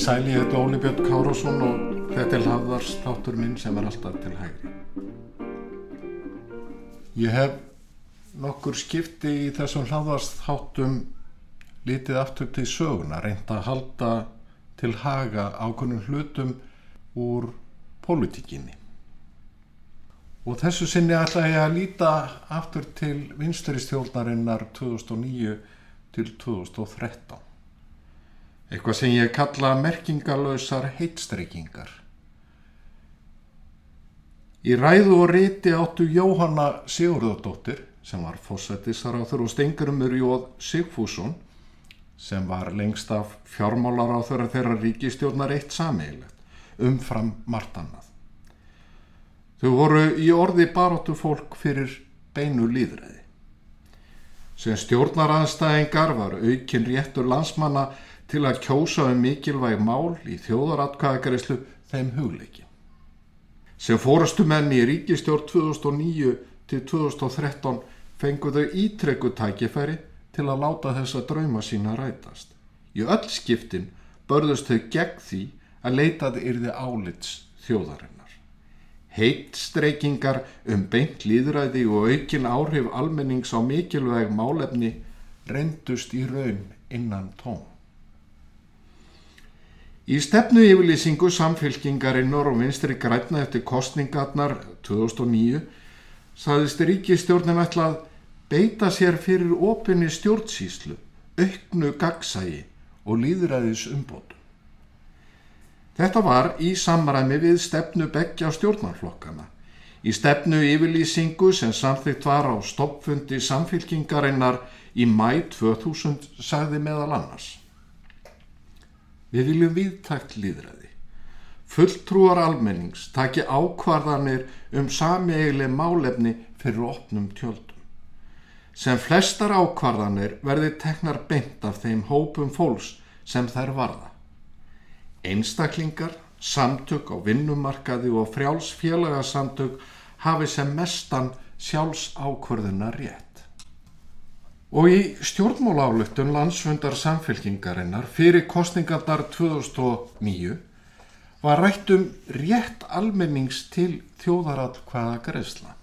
Sæli, ég heit Óli Björn Kárásson og þetta er hafðars þáttur minn sem er alltaf til hægri. Ég hef nokkur skipti í þessum hafðars þáttum litið aftur til söguna, reynda að halda til haga ákveðnum hlutum úr pólitíkinni. Og þessu sinni ætla ég að líta aftur til vinsturistjórnarinnar 2009 til 2013 eitthvað sem ég kalla merkingalösar heitstreikingar. Í ræðu og riti áttu Jóhanna Sigurðardóttir sem var fósættisaráþur og stengurumur Jóð Sigfússon sem var lengst af fjármálaráþur þeirra ríkistjórnar eitt sameigilegt umfram margt annað. Þau voru í orði baróttu fólk fyrir beinu líðræði. Sem stjórnaraðstæðingar var aukinn réttur landsmanna til að kjósa um mikilvæg mál í þjóðaratkvæðagarislu þeim hugleiki. Sem fórastu menn í ríkistjórn 2009 til 2013 fenguðu ítrekku tækifæri til að láta þessa drauma sína rætast. Í öll skiptin börðust þau gegn því að leitaði yrði álits þjóðarinnar. Heitt streikingar um beint líðræði og aukin áhrif almennings á mikilvæg málefni reyndust í raun innan tóm. Í stefnu yfirlýsingu samfélkingarinnar og vinstri grætna eftir kostningarnar 2009 saðist ríkistjórnin ætlað beita sér fyrir ofinni stjórnsýslu, auknu gagsægi og líðræðis umbótu. Þetta var í samræmi við stefnu begja stjórnarflokkana. Í stefnu yfirlýsingu sem samþygt var á stoppfundi samfélkingarinnar í mæ 2000 sagði meðal annars. Við viljum viðtækt líðræði. Fulltrúar almennings taki ákvarðanir um samiðileg málefni fyrir opnum tjöldum. Sem flestar ákvarðanir verði teknar beint af þeim hópum fólks sem þær varða. Einstaklingar, samtök á vinnumarkaði og frjálsfélagasamtök hafi sem mestan sjálfs ákvarðuna rétt. Og í stjórnmálálugtun landsfundar samfélkingarinnar fyrir kostningarnar 2009 var rætt um rétt almennings til þjóðaratkvæða greiðsla.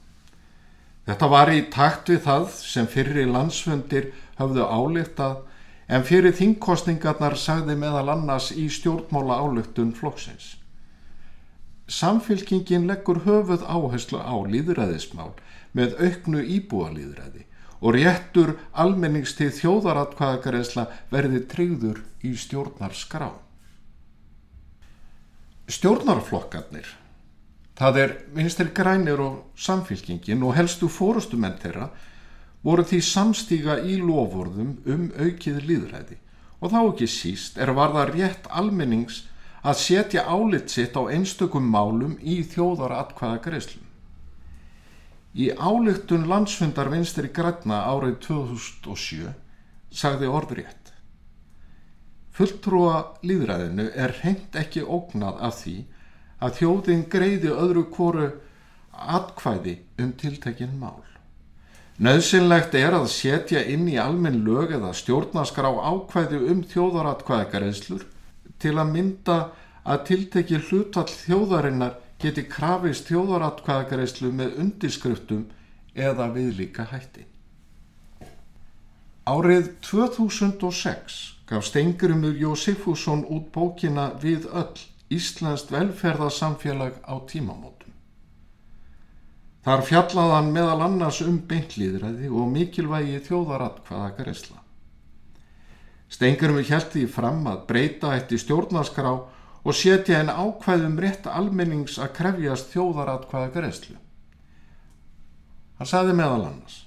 Þetta var í takt við það sem fyrir landsfundir hafðu álíktað en fyrir þingkostningarnar sagði meðal annars í stjórnmála álugtun flokksins. Samfélkingin leggur höfuð áherslu á líðræðismál með auknu íbúalíðræði og réttur almenningstið þjóðaratkvæðakareysla verði tryggður í stjórnar skrá. Stjórnarflokkarnir, það er vinstir grænir og samfélkingin og helstu fórustumenn þeirra voru því samstíga í lofórðum um aukið líðræði og þá ekki síst er varða rétt almennings að setja álit sitt á einstökum málum í þjóðaratkvæðakareyslu. Í álygtun landsfundar vinstri græna árið 2007 sagði orðrétt. Fulltrúa líðræðinu er hreint ekki ógnað af því að þjóðin greiði öðru kóru atkvæði um tiltekinn mál. Nauðsynlegt er að setja inn í almenn lög eða stjórnaskar á ákvæði um þjóðaratkvæðakareyslur til að mynda að tiltekið hlutall þjóðarinnar geti krafist þjóðaratkvæðagreyslu með undiskriftum eða viðlíka hætti. Árið 2006 gaf Stengurumur Jósefusson út bókina Við öll Íslandst velferðarsamfélag á tímamótum. Þar fjallaðan meðal annars um beintlýðræði og mikilvægi þjóðaratkvæðagreysla. Stengurumur held því fram að breyta í stjórnarskrá og setja en ákvæðum rétt almennings að krefjast þjóðaratkvæða greiðslu. Hann sagði meðal annars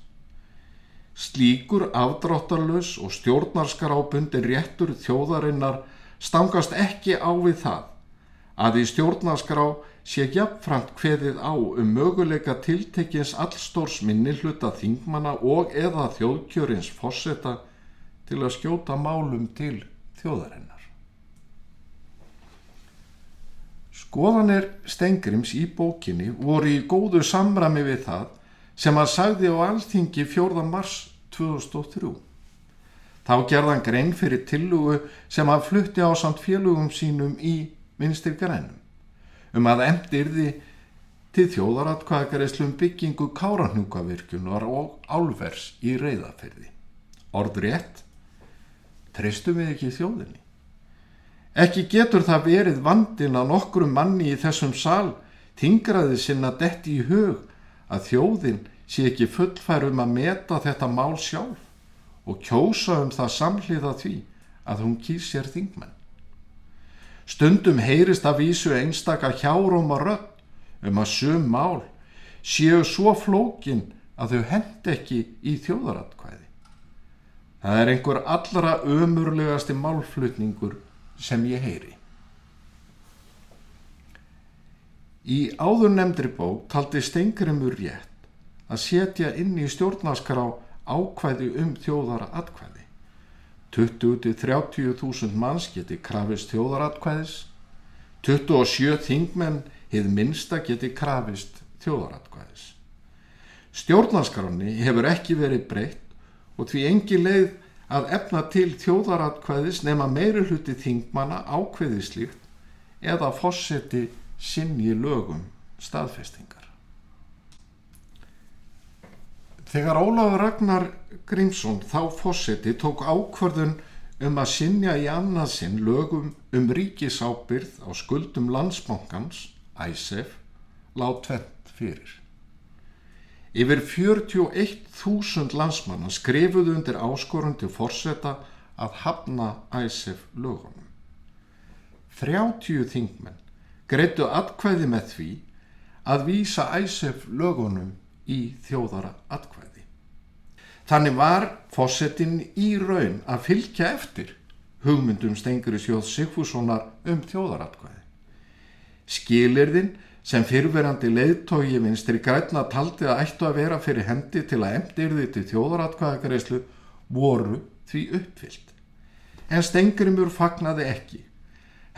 Slíkur afdráttarlaus og stjórnarskarábundi réttur þjóðarinnar stangast ekki á við það að í stjórnaskrá sé jafnframt hveðið á um möguleika tiltekins allstórs minnilhuta þingmanna og eða þjóðkjörins fósetta til að skjóta málum til þjóðarinnar. Skoðanir Stengrims í bókinni voru í góðu samrami við það sem hann sagði á alþingi 4. mars 2003. Þá gerðan grein fyrir tillugu sem hann flutti á samt félugum sínum í vinstir grænum um að emdirði til þjóðaratkvæðagareislum byggingu káranhjúkavirkjunar og álvers í reyðaferði. Orðrétt, treystum við ekki þjóðinni. Ekki getur það verið vandin að nokkrum manni í þessum sal tingraði sinna detti í hug að þjóðin sé ekki fullfærum að meta þetta mál sjálf og kjósa um það samhliða því að hún kýr sér þingmenn. Stundum heyrist að vísu einstaka hjárum að rödd um að sum mál séu svo flókin að þau hend ekki í þjóðaratkvæði. Það er einhver allra ömurlegasti málflutningur sem ég heyri. Í áður nefndri bók taldi Stengrimur rétt að setja inn í stjórnaskrá ákvæði um þjóðaratkvæði. 20-30.000 manns geti krafist þjóðaratkvæðis, 27 þingmenn hið minsta geti krafist þjóðaratkvæðis. Stjórnarskráni hefur ekki verið breytt og því engi leið að efna til þjóðaratkvæðis nema meiri hluti þingmanna ákveði slíkt eða fósetti sinni lögum staðfestingar. Þegar Ólafur Ragnar Grímsson þá fósetti tók ákvörðun um að sinja í annarsinn lögum um ríkisábyrð á skuldum landsbankans, ISEF, lág tvent fyrir. Yfir 41.000 landsmanna skrifuðu undir áskorun til fórseta að hafna ISEF lögunum. 30 þingmenn greitu atkvæði með því að vísa ISEF lögunum í þjóðara atkvæði. Þannig var fósettin í raun að fylgja eftir hugmyndum Stengri Sjóð Sigfússonar um þjóðaratkvæði. Skilirðin sem fyrverandi leiðtói vinstri græna taldi að ættu að vera fyrir hendi til að emdirði til þjóðaratkvæðakareyslu voru því uppfyllt. En Stengrimur fagnaði ekki.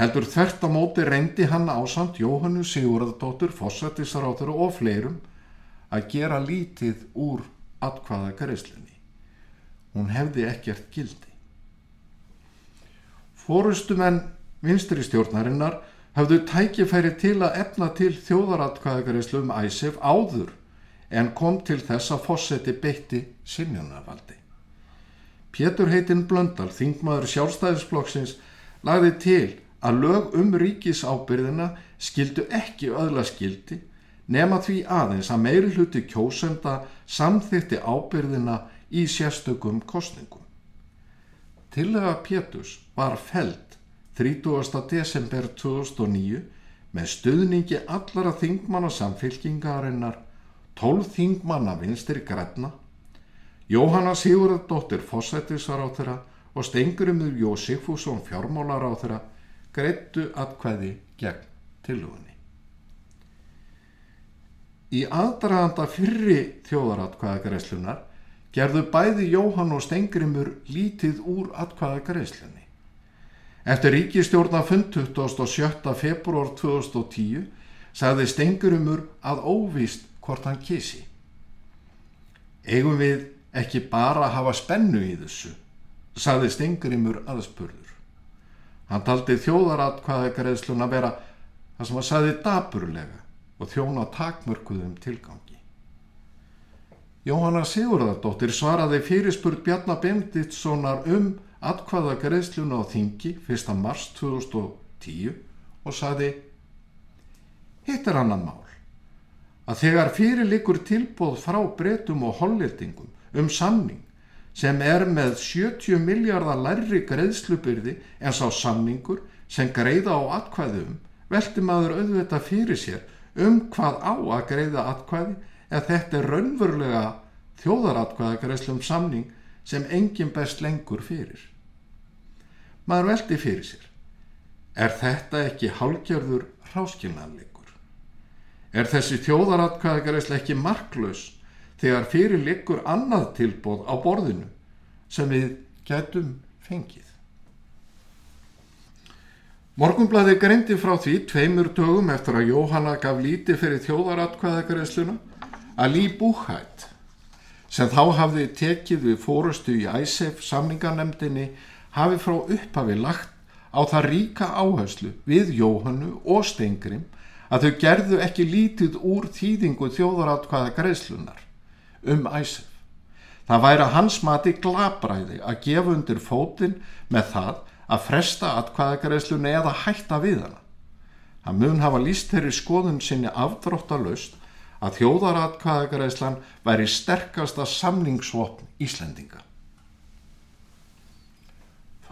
Heldur þvert á móti reyndi hann ásand Jóhannu Sigurðardóttur, fósettisarátur og fleirum að gera lítið úr atkvaða greiðslunni. Hún hefði ekkert gildi. Fórustumenn vinstri stjórnarinnar hafðu tækifæri til að efna til þjóðaratkvæðagreyslu um æsef áður en kom til þess að fósetti beitti sinjanavaldi. Pétur heitinn Blöndal, þingmaður sjálfstæðisflokksins, lagði til að lög um ríkisábyrðina skildu ekki öðla skildi nema því aðeins að meiri hluti kjósenda samþýtti ábyrðina í sérstökum kostningum. Tillega Pétus var feld 30. desember 2009 með stuðningi allara þingmanna samfélkingarinnar, 12 þingmanna vinstir græna, Jóhanna Sigurðardóttir fósættisaráþura og Stengurumur Jósifússon fjármálaráþura greittu atkvæði gegn tilugunni. Í aðdraganda fyrri þjóðaratkvæðagreislunar gerðu bæði Jóhann og Stengrimur lítið úr atkvæðagreislunni. Eftir ríkistjórna 27. februar 2010 sagði Stengrimur að óvist hvort hann kísi. Eigum við ekki bara að hafa spennu í þessu, sagði Stengrimur aðspurður. Hann taldi þjóðaratkvæðagreislun að vera það sem að sagði daburlega og þjóna takmörkuðum tilgangi. Jóhanna Sigurðardóttir svaraði fyrirspurt Bjarnar Benditssonar um atkvaða greiðsluna á þingi 1. mars 2010 og saði Hitt er annan mál að þegar fyrirlikur tilbóð frá breytum og hollildingum um samning sem er með 70 miljardar lærri greiðslubyrði en sá samningur sem greiða á atkvæðum velti maður auðvitað fyrir sér um hvað á að greiða atkvæði eða þetta er raunverulega þjóðaratkvæðagreiðslum samning sem engin best lengur fyrir. Maður veldi fyrir sér. Er þetta ekki hálgjörður ráskilnaðleikur? Er þessi þjóðaratkvæðagarisla ekki marklaus þegar fyrir liggur annað tilbóð á borðinu sem við getum fengið? Morgunblæði greindi frá því tveimur dögum eftir að Jóhanna gaf líti fyrir þjóðaratkvæðagarisluna að Lý Búhætt sem þá hafði tekið við fórustu í æsef samningarnemdini hafi frá upphafi lagt á það ríka áherslu við Jóhannu og Steingrim að þau gerðu ekki lítið úr þýðingu þjóðaratkvæða greiðslunar um æsef. Það væri að hans mati glabræði að gefa undir fótinn með það að fresta atkvæðagreiðslunni eða hætta við hana. Það mun hafa líst þeirri skoðun sinni afdróttalust að þjóðaratkvæðagreislan væri sterkasta samningsvopn Íslendinga.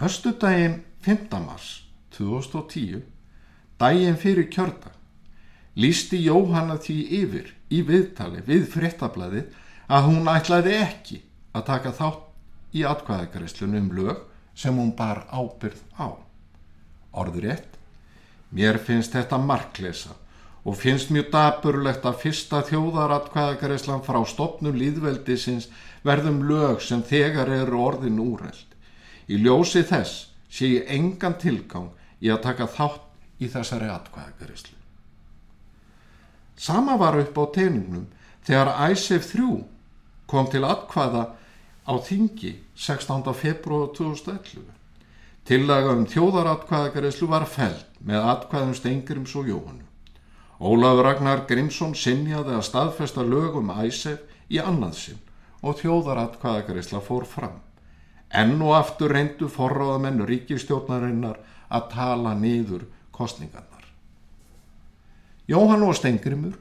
Höstu daginn 5. mars 2010, daginn fyrir kjördag, lísti Jóhanna því yfir í viðtali við fréttablaði að hún ætlaði ekki að taka þátt í atkvæðagreislunum um lög sem hún bar ábyrð á. Orður ett, mér finnst þetta marklesa og finnst mjög daburlegt að fyrsta þjóðaratkvæðagarislan frá stopnum líðveldisins verðum lög sem þegar eru orðin úreld. Í ljósi þess sé ég engan tilgang í að taka þátt í þessari atkvæðagarislu. Sama var upp á teiningnum þegar ISF 3 kom til atkvæða á þingi 16. februar 2011. Tillaga um þjóðaratkvæðagarislu var feld með atkvæðum Steingrims og Jóhannu. Ólafur Ragnar Grímsson sinjaði að staðfesta lögum æsef í annaðsinn og þjóðaratkvæðagarisla fór fram. Enn og aftur reyndu forráðamennu ríkistjórnarinnar að tala niður kostningarnar. Jóhann og Stengrimur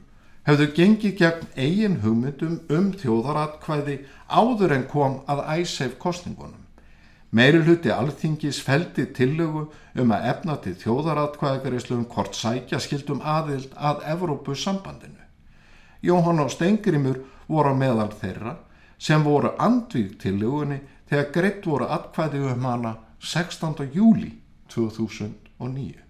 hefðu gengið gegn eigin hugmyndum um þjóðaratkvæði áður en kom að æsef kostningunum. Meiri hluti alþingis feldi tillögu um að efna til þjóðaratkvæðagarislu um hvort sækja skildum aðild að Evrópu sambandinu. Jóhann og Stengrimur voru meðal þeirra sem voru andvíð tillögunni þegar greitt voru atkvæði um hana 16. júli 2009.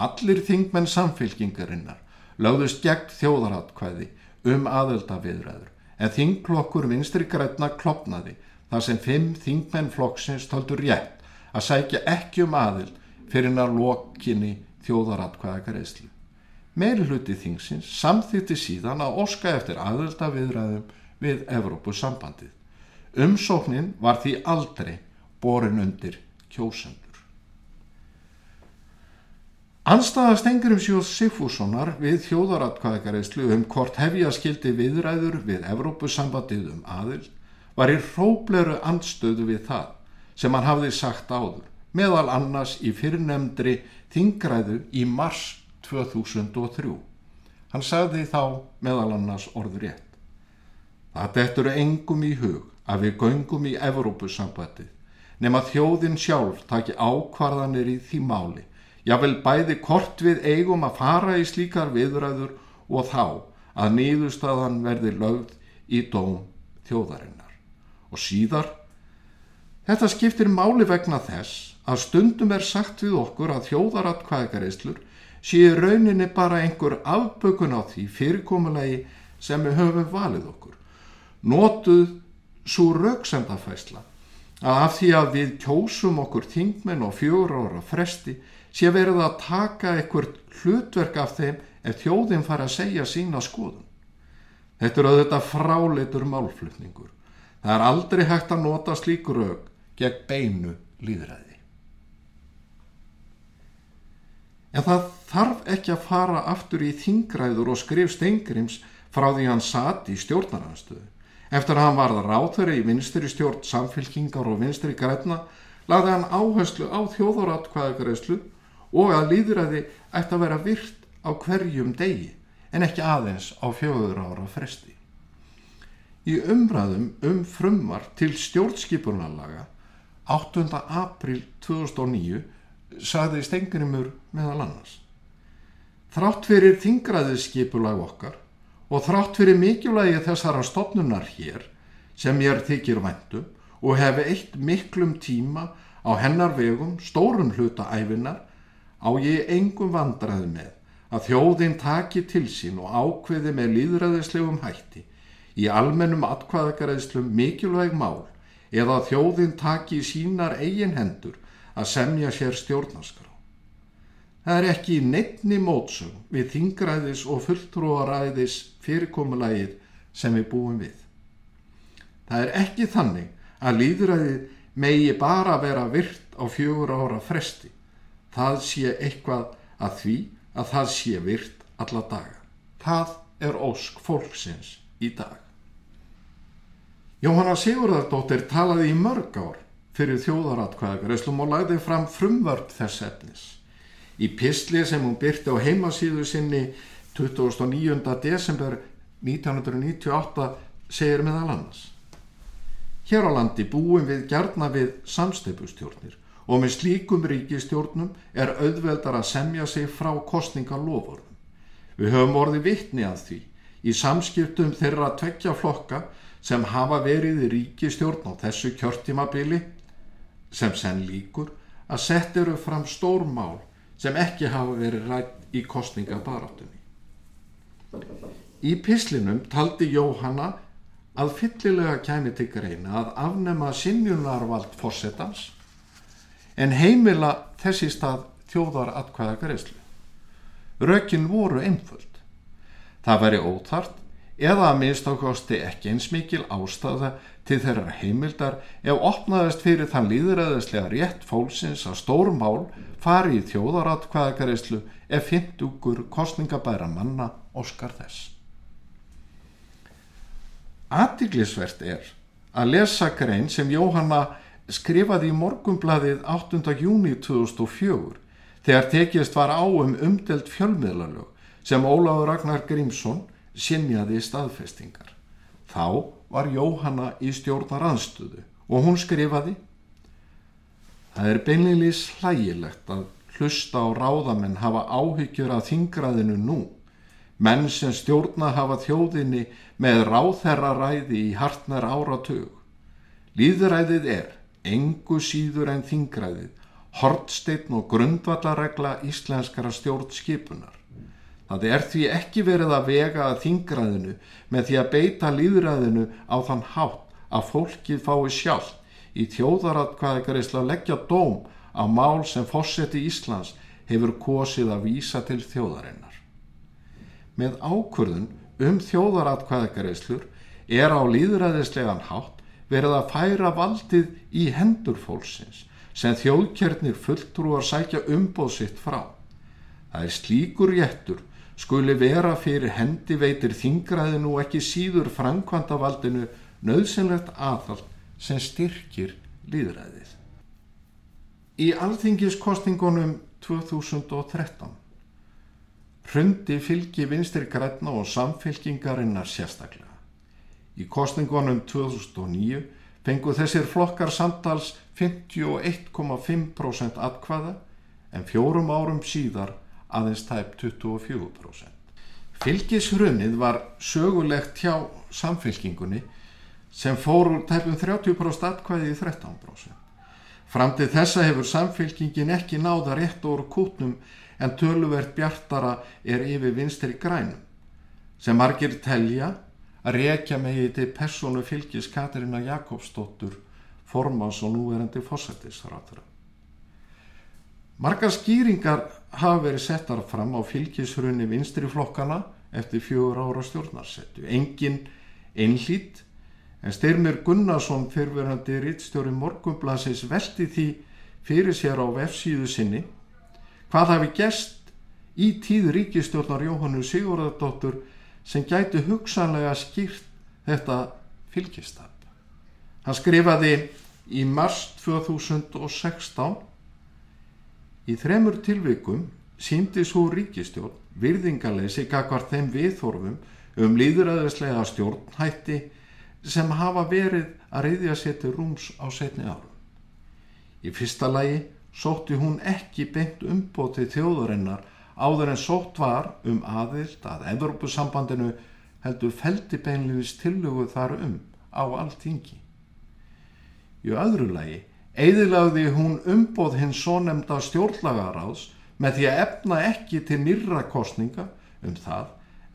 Allir þingmenn samfélkingarinnar lögðust gegn þjóðaratkvæði um aðildaviðræður en þingklokkur vinstri grætna klopnaði þar sem fimm þingmenn flokksins töldur rétt að sækja ekki um aðild fyrir að lokinni þjóðaratkvæðagareyslu. Meiri hluti þingsins samþýtti síðan að oska eftir aðilda viðræðum við Evrópusambandið. Umsóknin var því aldrei borin undir kjósendur. Anstaða Stengurum Sjóð Sigfússonar við þjóðaratkvæðagareyslu um hvort hefja skildi viðræður við Evrópusambandið um aðild var í hrópleru andstöðu við það sem hann hafði sagt áður, meðal annars í fyrrnemdri þingræðu í mars 2003. Hann sagði þá meðal annars orður rétt. Það dettur engum í hug að við göngum í Evrópusambandið nema þjóðin sjálf taki ákvarðanir í því máli. Jável bæði kort við eigum að fara í slíkar viðræður og þá að nýðustafan verði lögð í dóm þjóðarinn og síðar. Þetta skiptir máli vegna þess að stundum er sagt við okkur að þjóðaratkvæðgareislur séu rauninni bara einhver afbökun á því fyrirkomulegi sem við höfum valið okkur. Notuð svo rauksendafæsla að af því að við kjósum okkur þingmenn og fjögur ára fresti sé verið að taka einhvert hlutverk af þeim ef þjóðin fara að segja sína skoðun. Þetta er auðvitað fráleitur málflutningur Það er aldrei hægt að nota slík rauk gegn beinu líðræði. En það þarf ekki að fara aftur í þingræður og skrif Steingrims frá því hann satt í stjórnaranstöðu. Eftir að hann varða ráþöri í vinstri stjórn samfélkingar og vinstri græna lagði hann áherslu á þjóðoratkvæðagreyslu og að líðræði ætti að vera virt á hverjum degi en ekki aðeins á fjögur ára fresti. Í umræðum um frumvar til stjórnskipunarlaga 8. april 2009 sagði Stengrimur meðal annars. Þrátt fyrir þingraðiskipulag okkar og þrátt fyrir mikilvægi þessara stopnunar hér sem ég er þykir vendum og hefi eitt miklum tíma á hennar vegum stórum hluta æfinar á ég engum vandraði með að þjóðin taki til sín og ákveði með líðræðislegum hætti í almennum atkvæðagaræðslum mikilvæg mál eða þjóðin taki í sínar eigin hendur að semja sér stjórnarskrá. Það er ekki í neittni mótsum við þingræðis og fulltrúaræðis fyrirkomulægið sem við búum við. Það er ekki þannig að líðræðið megi bara vera virt á fjögur ára fresti. Það sé eitthvað að því að það sé virt alla daga. Það er ósk fólksins í dag. Jóhanna Sigurðardóttir talaði í mörg ár fyrir þjóðaratkvæðagreslum og lagði fram frumvörp þess efnis. Í pistli sem hún byrti á heimasíðu sinni 29. desember 1998 segir meðal annars. Hér á landi búum við gerna við samsteipustjórnir og með slíkum ríkistjórnum er auðveldar að semja sig frá kostningalofurðum. Við höfum orði vittni að því í samskiptum þeirra tvekja flokka sem hafa verið í ríkistjórn á þessu kjörtímabili sem senn líkur að sett eru fram stór mál sem ekki hafa verið rætt í kostningabarátunni. Í pislinum taldi Jóhanna að fyllilega kæmi til greina að afnema sinjunarvald fórsetans en heimila þessi stað þjóðar atkvæða greiðslu. Rökin voru einföld. Það væri óþart eða að minnst ákvásti ekki eins mikil ástæða til þeirra heimildar ef opnaðist fyrir þann líðræðislega rétt fólksins að stór mál fari í þjóðaratkvæðakarislu ef fintugur kostningabæra manna óskar þess. Atiglisvert er að lesa grein sem Jóhanna skrifaði í morgumbladið 8. júni 2004 þegar tekist var á um umdelt fjölmiðlalög sem Óláður Ragnar Grímsson sinjaði staðfestingar. Þá var Jóhanna í stjórnar anstöðu og hún skrifaði Það er beinleilís hlægilegt að hlusta á ráðamenn hafa áhyggjur af þingraðinu nú. Menn sem stjórna hafa þjóðinni með ráðherraræði í hartnar áratug. Líðræðið er, engu síður en þingraðið, hortsteinn og grundvallaregla íslenskara stjórnskipunar. Það er því ekki verið að vega að þingraðinu með því að beita líðræðinu á þann hátt að fólkið fái sjálf í þjóðaratkvæðikarisla leggja dóm á mál sem fósetti Íslands hefur kosið að vísa til þjóðarinnar. Með ákurðun um þjóðaratkvæðikarislur er á líðræðislegan hátt verið að færa valdið í hendur fólksins sem þjóðkjörnir fulltrúar sækja umbóð sitt frá. Það er slíkur réttur skuli vera fyrir hendi veitir þingraði nú ekki síður framkvæmdavaldinu nöðsynlegt aðhald sem styrkir líðræðið. Í alþingiskostingunum 2013 hrundi fylgi vinstri græna og samfylkingarinnar sérstaklega. Í kostingunum 2009 fengu þessir flokkar samtals 51,5% atkvaða en fjórum árum síðar aðeins tæp 24%. Fylgisrunnið var sögulegt hjá samfylkingunni sem fór úr tæpum 30% atkvæði í 13%. Fram til þessa hefur samfylkingin ekki náða rétt úr kútnum en töluvert bjartara er yfir vinstri grænum sem margir telja að rekja megi til persónu fylgis Katarina Jakobsdóttur formans og núverandi fósættisratura. Margar skýringar hafa verið settar fram á fylgishrunni vinstri flokkana eftir fjögur ára stjórnarsettu. Engin einlít en Styrmir Gunnarsson fyrverandi rittstjóri Morgunblansins veldi því fyrir sér á vefsíðu sinni hvað hafi gest í tíð ríkistjórnar Jóhannu Sigurðardóttur sem gæti hugsanlega skýrt þetta fylgistab. Hann skrifaði í mars 2016 Í þremur tilvikum síndi svo ríkistjórn virðingaleysi kakvar þeim viðþorfum um líðræðislega stjórnhætti sem hafa verið að reyðja séti rúms á setni árum. Í fyrsta lagi sótti hún ekki beint umbótið þjóðurinnar áður en sótt var um aðild að Evropasambandinu heldur feldibeinliðis tillögu þar um á alltingi. Í öðru lagi Eðilagði hún umboð hins svo nefnda stjórnlagaráðs með því að efna ekki til nýrra kostninga um það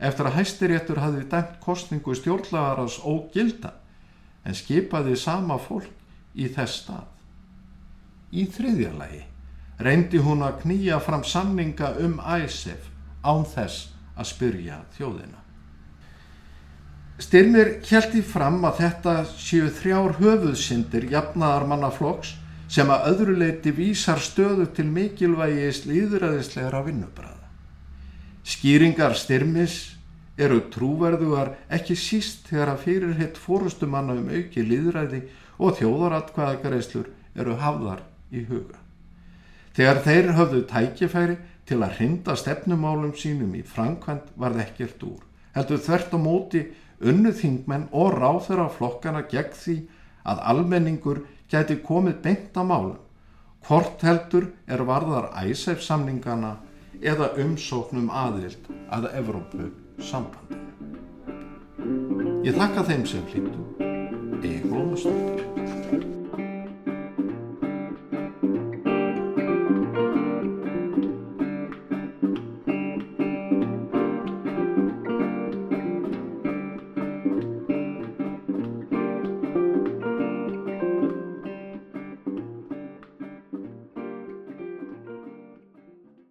eftir að hæstiréttur hafi dæmt kostningu stjórnlagaras ógilda en skipaði sama fólk í þess stað. Í þriðja lagi reyndi hún að knýja fram samninga um æsef án þess að spyrja þjóðina. Styrmir hjælti fram að þetta séu þrjár höfuðsyndir jafnaðarmannaflokks sem að öðru leiti vísar stöðu til mikilvægis líðræðislegra vinnubræða. Skýringar styrmis eru trúverðugar ekki síst þegar að fyrirhitt fórustumanna um auki líðræði og þjóðaratkvæðagreislur eru hafðar í huga. Þegar þeir höfðu tækifæri til að hrinda stefnumálum sínum í framkvæmt varð ekkert úr. Heldur þvert á móti unnu þingmenn og ráþur af flokkana gegn því að almenningur gæti komið beint að málum. Hvort heldur er varðar æsef samningana eða umsóknum aðild að Evrópu sambandinu. Ég þakka þeim sem hlýttu